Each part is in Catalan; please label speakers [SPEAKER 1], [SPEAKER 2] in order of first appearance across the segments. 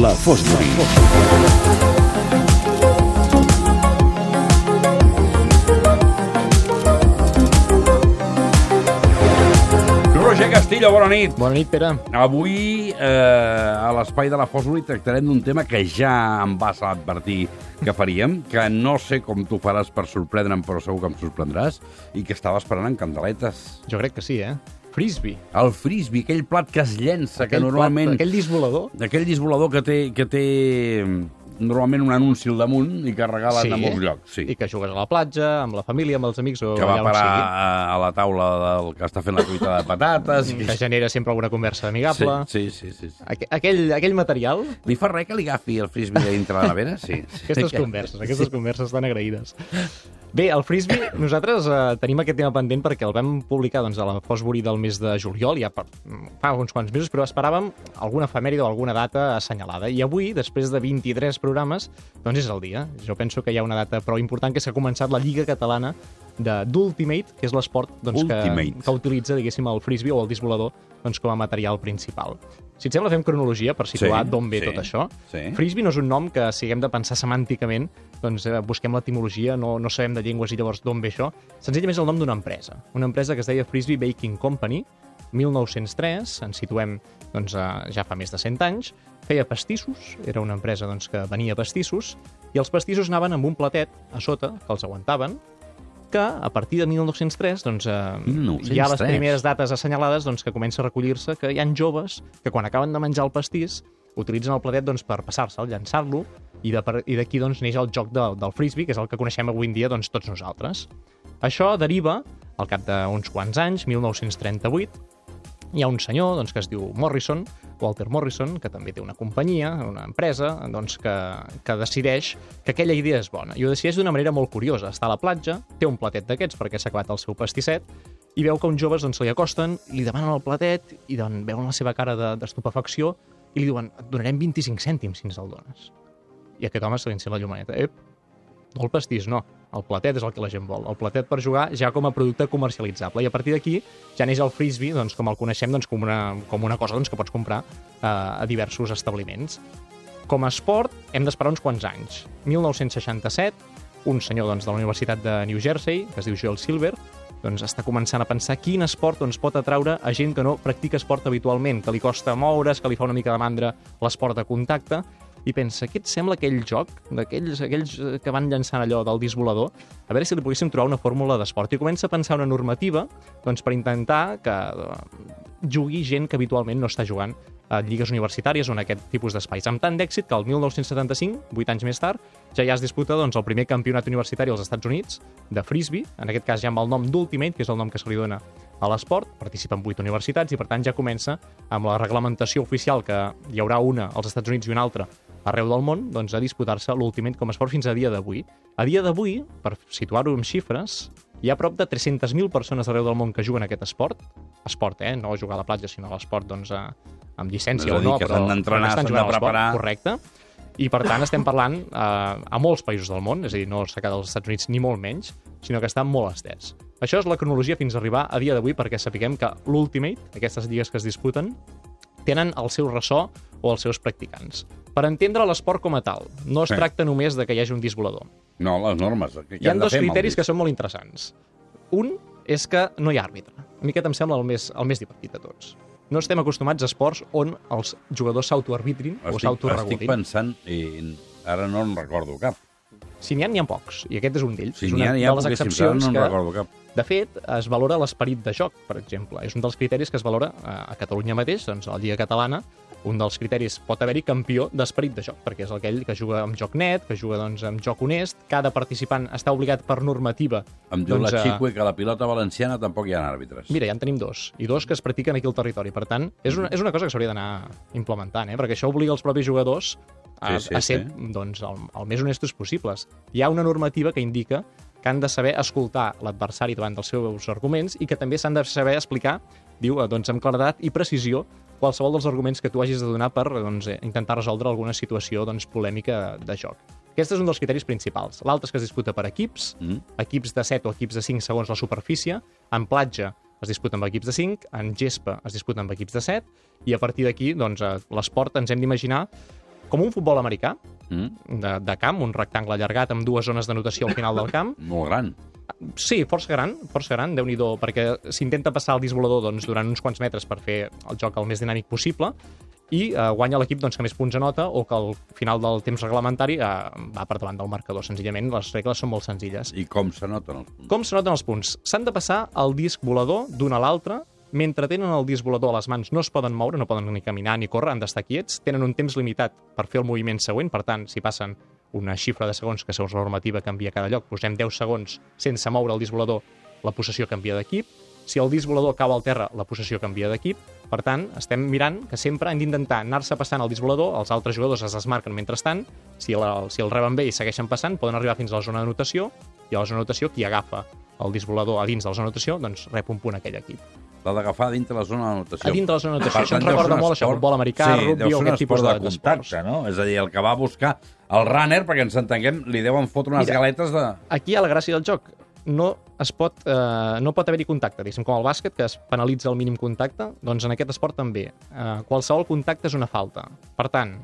[SPEAKER 1] La Fosbury.
[SPEAKER 2] Roger Castillo, bona nit.
[SPEAKER 3] Bona nit, Pere.
[SPEAKER 2] Avui, eh, a l'espai de la Fosbury, tractarem d'un tema que ja em vas advertir que faríem, que no sé com tu faràs per sorprendre'm, però segur que em sorprendràs, i que estava esperant en candeletes.
[SPEAKER 3] Jo crec que sí, eh? Frisbee.
[SPEAKER 2] El frisbee, aquell plat que es llença, que
[SPEAKER 3] Aquell
[SPEAKER 2] normalment...
[SPEAKER 3] Plat, aquell disc volador.
[SPEAKER 2] Aquell disc volador que té, que té normalment un anunci al damunt i que regalen a molts llocs. Sí.
[SPEAKER 3] I que jugues a la platja, amb la família, amb els amics o
[SPEAKER 2] que va
[SPEAKER 3] allà on
[SPEAKER 2] parar a, a la taula del que està fent la truita de patates. i
[SPEAKER 3] Que genera sempre alguna conversa amigable.
[SPEAKER 2] Sí, sí, sí, sí.
[SPEAKER 3] Aqu aquell, aquell material,
[SPEAKER 2] Li fa res que li agafi el frisbee dintre la nevera? Sí.
[SPEAKER 3] aquestes converses, aquestes converses estan agraïdes. Bé, el frisbee, nosaltres eh, tenim aquest tema pendent perquè el vam publicar doncs, a la Fosbury del mes de juliol, ja per, fa uns quants mesos, però esperàvem alguna efemèride o alguna data assenyalada. I avui, després de 23 programes, doncs és el dia. Jo penso que hi ha una data prou important, que s'ha començat la Lliga Catalana de d'Ultimate, que és l'esport doncs, que, que utilitza, diguéssim, el frisbee o el disc volador doncs, com a material principal. Si et sembla, fem cronologia per situar
[SPEAKER 2] Sí,
[SPEAKER 3] d'on ve
[SPEAKER 2] sí,
[SPEAKER 3] tot això.
[SPEAKER 2] sí.
[SPEAKER 3] Frisbee no és un nom que, si haguem de pensar semànticament, doncs eh, busquem l'etimologia, no, no sabem de llengües i llavors d'on ve això. Senzillament és el nom d'una empresa. Una empresa que es deia Frisbee Baking Company, 1903, ens situem doncs, eh, ja fa més de 100 anys, feia pastissos, era una empresa doncs, que venia pastissos, i els pastissos anaven amb un platet a sota, que els aguantaven, que a partir de 1903 doncs, eh,
[SPEAKER 2] 1903.
[SPEAKER 3] hi ha les primeres dates assenyalades doncs, que comença a recollir-se que hi han joves que quan acaben de menjar el pastís utilitzen el platet doncs, per passar-se'l, llançar-lo, i d'aquí doncs, neix el joc de, del frisbee, que és el que coneixem avui en dia doncs, tots nosaltres. Això deriva, al cap d'uns quants anys, 1938, hi ha un senyor doncs, que es diu Morrison, Walter Morrison, que també té una companyia, una empresa, doncs, que, que decideix que aquella idea és bona. I ho decideix d'una manera molt curiosa. Està a la platja, té un platet d'aquests perquè s'ha acabat el seu pastisset, i veu que uns joves doncs, se li acosten, li demanen el platet, i doncs, veuen la seva cara de- d'estupefacció, i li diuen, et donarem 25 cèntims si ens el dones. I aquest home se li encén la llumaneta. Ep, no el pastís, no. El platet és el que la gent vol. El platet per jugar ja com a producte comercialitzable. I a partir d'aquí ja neix el frisbee, doncs, com el coneixem, doncs, com, una, com una cosa doncs, que pots comprar eh, a diversos establiments. Com a esport, hem d'esperar uns quants anys. 1967, un senyor doncs, de la Universitat de New Jersey, que es diu Joel Silver, doncs està començant a pensar quin esport doncs, pot atraure a gent que no practica esport habitualment, que li costa moure's, que li fa una mica de mandra l'esport de contacte, i pensa, què et sembla aquell joc d'aquells aquells eh, que van llançant allò del disc volador? A veure si li poguéssim trobar una fórmula d'esport. I comença a pensar una normativa doncs, per intentar que eh, jugui gent que habitualment no està jugant a lligues universitàries o en aquest tipus d'espais. Amb tant d'èxit que el 1975, 8 anys més tard, ja ja es disputa doncs, el primer campionat universitari als Estats Units de frisbee, en aquest cas ja amb el nom d'Ultimate, que és el nom que se li dona a l'esport, participen 8 universitats i per tant ja comença amb la reglamentació oficial que hi haurà una als Estats Units i una altra arreu del món, doncs, a disputar-se l'Ultimate com a esport fins a dia d'avui. A dia d'avui, per situar-ho en xifres, hi ha prop de 300.000 persones arreu del món que juguen a aquest esport. Esport, eh? No jugar a la platja, sinó a l'esport, doncs, a, amb llicència o no,
[SPEAKER 2] que
[SPEAKER 3] però, que estan jugant a l'esport. Correcte. I, per tant, estem parlant eh, a molts països del món, és a dir, no s'ha quedat als Estats Units ni molt menys, sinó que està molt estès. Això és la cronologia fins a arribar a dia d'avui perquè sapiguem que l'Ultimate, aquestes lligues que es disputen, tenen el seu ressò o els seus practicants. Per entendre l'esport com a tal, no es
[SPEAKER 2] Sí.
[SPEAKER 3] tracta només de que hi hagi un disc volador.
[SPEAKER 2] No, les normes. Què,
[SPEAKER 3] Hi ha dos criteris que són molt interessants. Un és que no hi ha àrbitre. A mi aquest em sembla el més, el més divertit de tots. No estem acostumats a esports on els jugadors s'autoarbitrin o
[SPEAKER 2] Estic, estic
[SPEAKER 3] s'autoregulin.
[SPEAKER 2] pensant, i ara no en recordo cap.
[SPEAKER 3] Si n'hi ha, n'hi ha pocs, i aquest és un d'ells.
[SPEAKER 2] Si
[SPEAKER 3] és
[SPEAKER 2] n'hi
[SPEAKER 3] una
[SPEAKER 2] ha, n'hi ha
[SPEAKER 3] de les excepcions
[SPEAKER 2] no
[SPEAKER 3] que,
[SPEAKER 2] recordo cap.
[SPEAKER 3] de fet, es valora l'esperit de joc, per exemple. És un dels criteris que es valora a a Catalunya mateix, doncs a la Lliga Catalana, un dels criteris pot haver-hi campió d'esperit de joc, perquè és aquell que juga amb joc net, que juga doncs, amb joc honest, cada participant està obligat per normativa
[SPEAKER 2] Em diu
[SPEAKER 3] doncs,
[SPEAKER 2] la Xicue que la pilota valenciana tampoc hi ha àrbitres.
[SPEAKER 3] Mira, ja en tenim dos, i dos que es practiquen aquí al territori. Per tant, és una, és una cosa que s'hauria d'anar implementant, eh? perquè això obliga els propis jugadors a,
[SPEAKER 2] Sí, sí,
[SPEAKER 3] a ser
[SPEAKER 2] sí.
[SPEAKER 3] doncs, el, el més honestos possibles. Hi ha una normativa que indica que han de saber escoltar l'adversari davant dels seus arguments i que també s'han de saber explicar, diu, eh, doncs, amb claredat i precisió qualsevol dels arguments que tu hagis de donar per doncs, eh, intentar resoldre alguna situació doncs, polèmica de joc. Aquest és un dels criteris principals. L'altre és que es disputa per equips,
[SPEAKER 2] Mm.
[SPEAKER 3] equips de 7 o equips de 5 segons la superfície. En platja es disputa amb equips de 5, en gespa es disputa amb equips de 7, i a partir d'aquí, doncs, eh, l'esport ens hem d'imaginar com un futbol americà,
[SPEAKER 2] Mm?
[SPEAKER 3] de, de camp, un rectangle allargat amb dues zones d'anotació al final del camp.
[SPEAKER 2] Molt gran.
[SPEAKER 3] Sí, força gran, força gran, déu nhi perquè s'intenta passar el disc volador doncs, durant uns quants metres per fer el joc el més dinàmic possible i eh, guanya l'equip doncs, que més punts anota o que al final del temps reglamentari eh, va per davant del marcador. Senzillament, les regles són molt senzilles.
[SPEAKER 2] I com s'anoten els punts?
[SPEAKER 3] Com s'anoten els punts? S'han de passar el disc volador d'un a l'altre mentre tenen el disc volador a les mans no es poden moure, no poden ni caminar ni córrer, han d'estar quiets, tenen un temps limitat per fer el moviment següent, per tant, si passen una xifra de segons que segons la normativa canvia cada lloc, posem 10 segons sense moure el disc volador, la possessió canvia d'equip, si el disc volador cau al terra, la possessió canvia d'equip, per tant, estem mirant que sempre hem d'intentar anar-se passant el disc volador, els altres jugadors es desmarquen mentrestant, si, la, si el reben bé i segueixen passant, poden arribar fins a la zona d'anotació, i a la zona d'anotació, qui agafa el disc volador a dins de la zona d'anotació, doncs rep un punt aquell equip.
[SPEAKER 2] L'ha d'agafar dintre la zona d'anotació.
[SPEAKER 3] A dintre la zona d'anotació. Això ens recorda molt això, futbol americà,
[SPEAKER 2] sí,
[SPEAKER 3] rugby o aquest tipus de-
[SPEAKER 2] de contacte, no? És a dir, el que va buscar el runner, perquè ens entenguem, li deuen fotre unes
[SPEAKER 3] Mira.
[SPEAKER 2] galetes de...
[SPEAKER 3] Aquí hi ha la gràcia del joc. No es pot, eh, no pot haver-hi contacte, diguéssim, com el bàsquet, que es penalitza el mínim contacte, doncs en aquest esport també. Eh, qualsevol contacte és una falta. Per tant,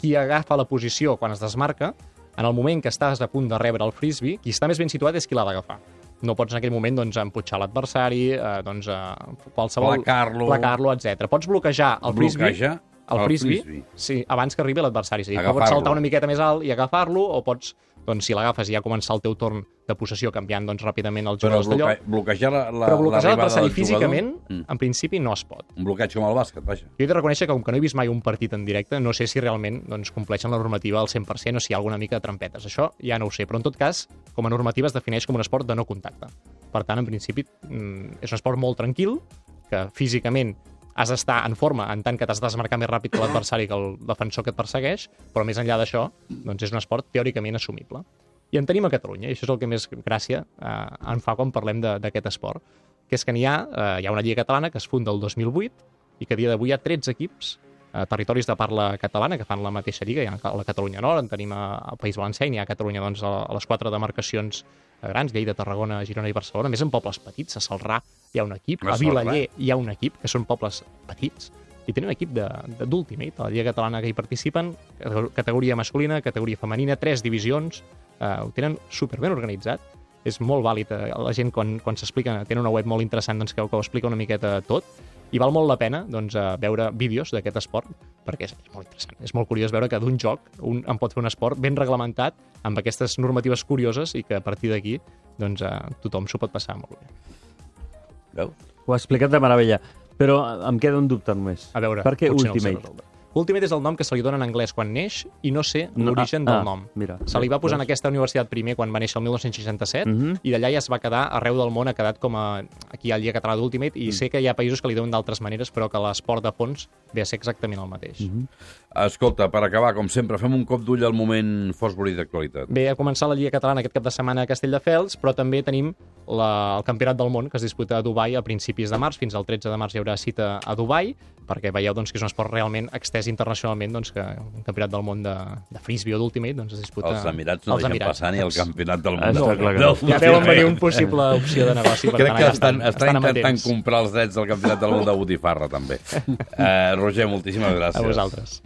[SPEAKER 3] qui agafa la posició quan es desmarca, en el moment que estàs a punt de rebre el frisbee, qui està més ben situat és qui l'ha d'agafar. No pots en aquell moment doncs, emputxar l'adversari, eh, doncs, eh, qualsevol...
[SPEAKER 2] Placar-lo.
[SPEAKER 3] Placar-lo, etc. Pots bloquejar el frisbee,
[SPEAKER 2] Bloquejar
[SPEAKER 3] el,
[SPEAKER 2] el
[SPEAKER 3] frisbee,
[SPEAKER 2] frisbee.
[SPEAKER 3] Sí, abans que arribi l'adversari. És a dir, pots saltar una miqueta més alt i agafar-lo, o pots, doncs, si l'agafes i ja començar el teu torn de possessió canviant doncs, ràpidament els
[SPEAKER 2] Però
[SPEAKER 3] jugadors d'allò.
[SPEAKER 2] bloque... bloquejar la, la,
[SPEAKER 3] Però bloquejar l'adversari físicament,
[SPEAKER 2] Mm.
[SPEAKER 3] en principi, no es pot.
[SPEAKER 2] Un bloqueig com el bàsquet, vaja.
[SPEAKER 3] Jo he de reconèixer que, com que no he vist mai un partit en directe, no sé si realment doncs, compleixen la normativa al 100% o si hi ha alguna mica de trampetes. Això ja no ho sé, però en tot cas, com a normativa es defineix com un esport de no contacte. Per tant, en principi, mm, és un esport molt tranquil, que físicament has d'estar en forma en tant que t'has de desmarcar més ràpid que l'adversari que el defensor que et persegueix, però més enllà d'això, doncs és un esport teòricament assumible. I en tenim a Catalunya, i això és el que més gràcia eh, en fa quan parlem d'aquest esport, que és que n'hi ha, eh, hi ha una lliga catalana que es funda el 2008 i que a dia d'avui hi ha 13 equips eh, territoris de parla catalana que fan la mateixa lliga, hi ha la Catalunya Nord, en tenim a- al País Valencià i n'hi ha a Catalunya doncs, a, a les quatre demarcacions eh, grans, Lleida, Tarragona, Girona i Barcelona, a més en pobles petits, a Salrà hi ha un equip,
[SPEAKER 2] A.
[SPEAKER 3] Vilaller hi ha un equip, que són pobles petits, i tenen un equip d'Ultimate, a la Lliga Catalana que hi participen, cate- categoria masculina, categoria femenina, tres divisions, eh, ho tenen superben organitzat, és molt vàlid, eh, la gent quan, quan s'explica, tenen una web molt interessant doncs, que, que ho explica una miqueta tot, i val molt la pena doncs, eh, veure vídeos d'aquest esport, perquè és, és molt interessant, és molt curiós veure que d'un joc un en pot fer un esport ben reglamentat, amb aquestes normatives curioses, i que a partir d'aquí doncs, eh, tothom s'ho pot passar molt bé.
[SPEAKER 2] Veus?
[SPEAKER 1] Ho ha explicat de meravella. Però em queda un dubte només.
[SPEAKER 3] A veure,
[SPEAKER 1] per què
[SPEAKER 3] potser no ho sé
[SPEAKER 1] Ultimate?
[SPEAKER 3] és el nom que se li dona en anglès quan neix i no sé
[SPEAKER 1] No,
[SPEAKER 3] l'origen
[SPEAKER 1] ah,
[SPEAKER 3] del
[SPEAKER 1] ah,
[SPEAKER 3] nom.
[SPEAKER 1] mira.
[SPEAKER 3] se li va posar en aquesta universitat primer quan va néixer el 1967
[SPEAKER 1] Mhm.
[SPEAKER 3] i d'allà ja es va quedar arreu del món, ha quedat com a... Aquí al Lliga Català d'Ultimate
[SPEAKER 1] Mm.
[SPEAKER 3] i sé que hi ha països que li diuen d'altres maneres però que l'esport de fons ve a ser exactament el mateix.
[SPEAKER 1] Mhm.
[SPEAKER 2] Escolta, per acabar, com sempre, fem un cop d'ull al moment Fosbury d'actualitat.
[SPEAKER 3] Ve a començar la Lliga Catalana aquest cap de setmana a Castelldefels, però també tenim la, el Campionat del Món que es disputa a Dubai a principis de març. Fins al 13 de març hi haurà cita a Dubai, perquè veieu doncs, que és un esport realment extès internacionalment, doncs, que un Campionat del Món de, de frisbee o d'ultimate doncs, es disputa...
[SPEAKER 2] Els Emirats no
[SPEAKER 3] als
[SPEAKER 2] deixen
[SPEAKER 3] Emirats.
[SPEAKER 2] passar ni el campionat del
[SPEAKER 1] Ah,
[SPEAKER 2] món.
[SPEAKER 1] està clar no.
[SPEAKER 3] Ja veuen venir un possible opció de negoci, per
[SPEAKER 2] Crec
[SPEAKER 3] tant,
[SPEAKER 2] que
[SPEAKER 3] allà
[SPEAKER 2] estan, estan, intentant comprar els drets del campionat del món de botifarra, també. Uh, Roger, moltíssimes gràcies.
[SPEAKER 3] A vosaltres.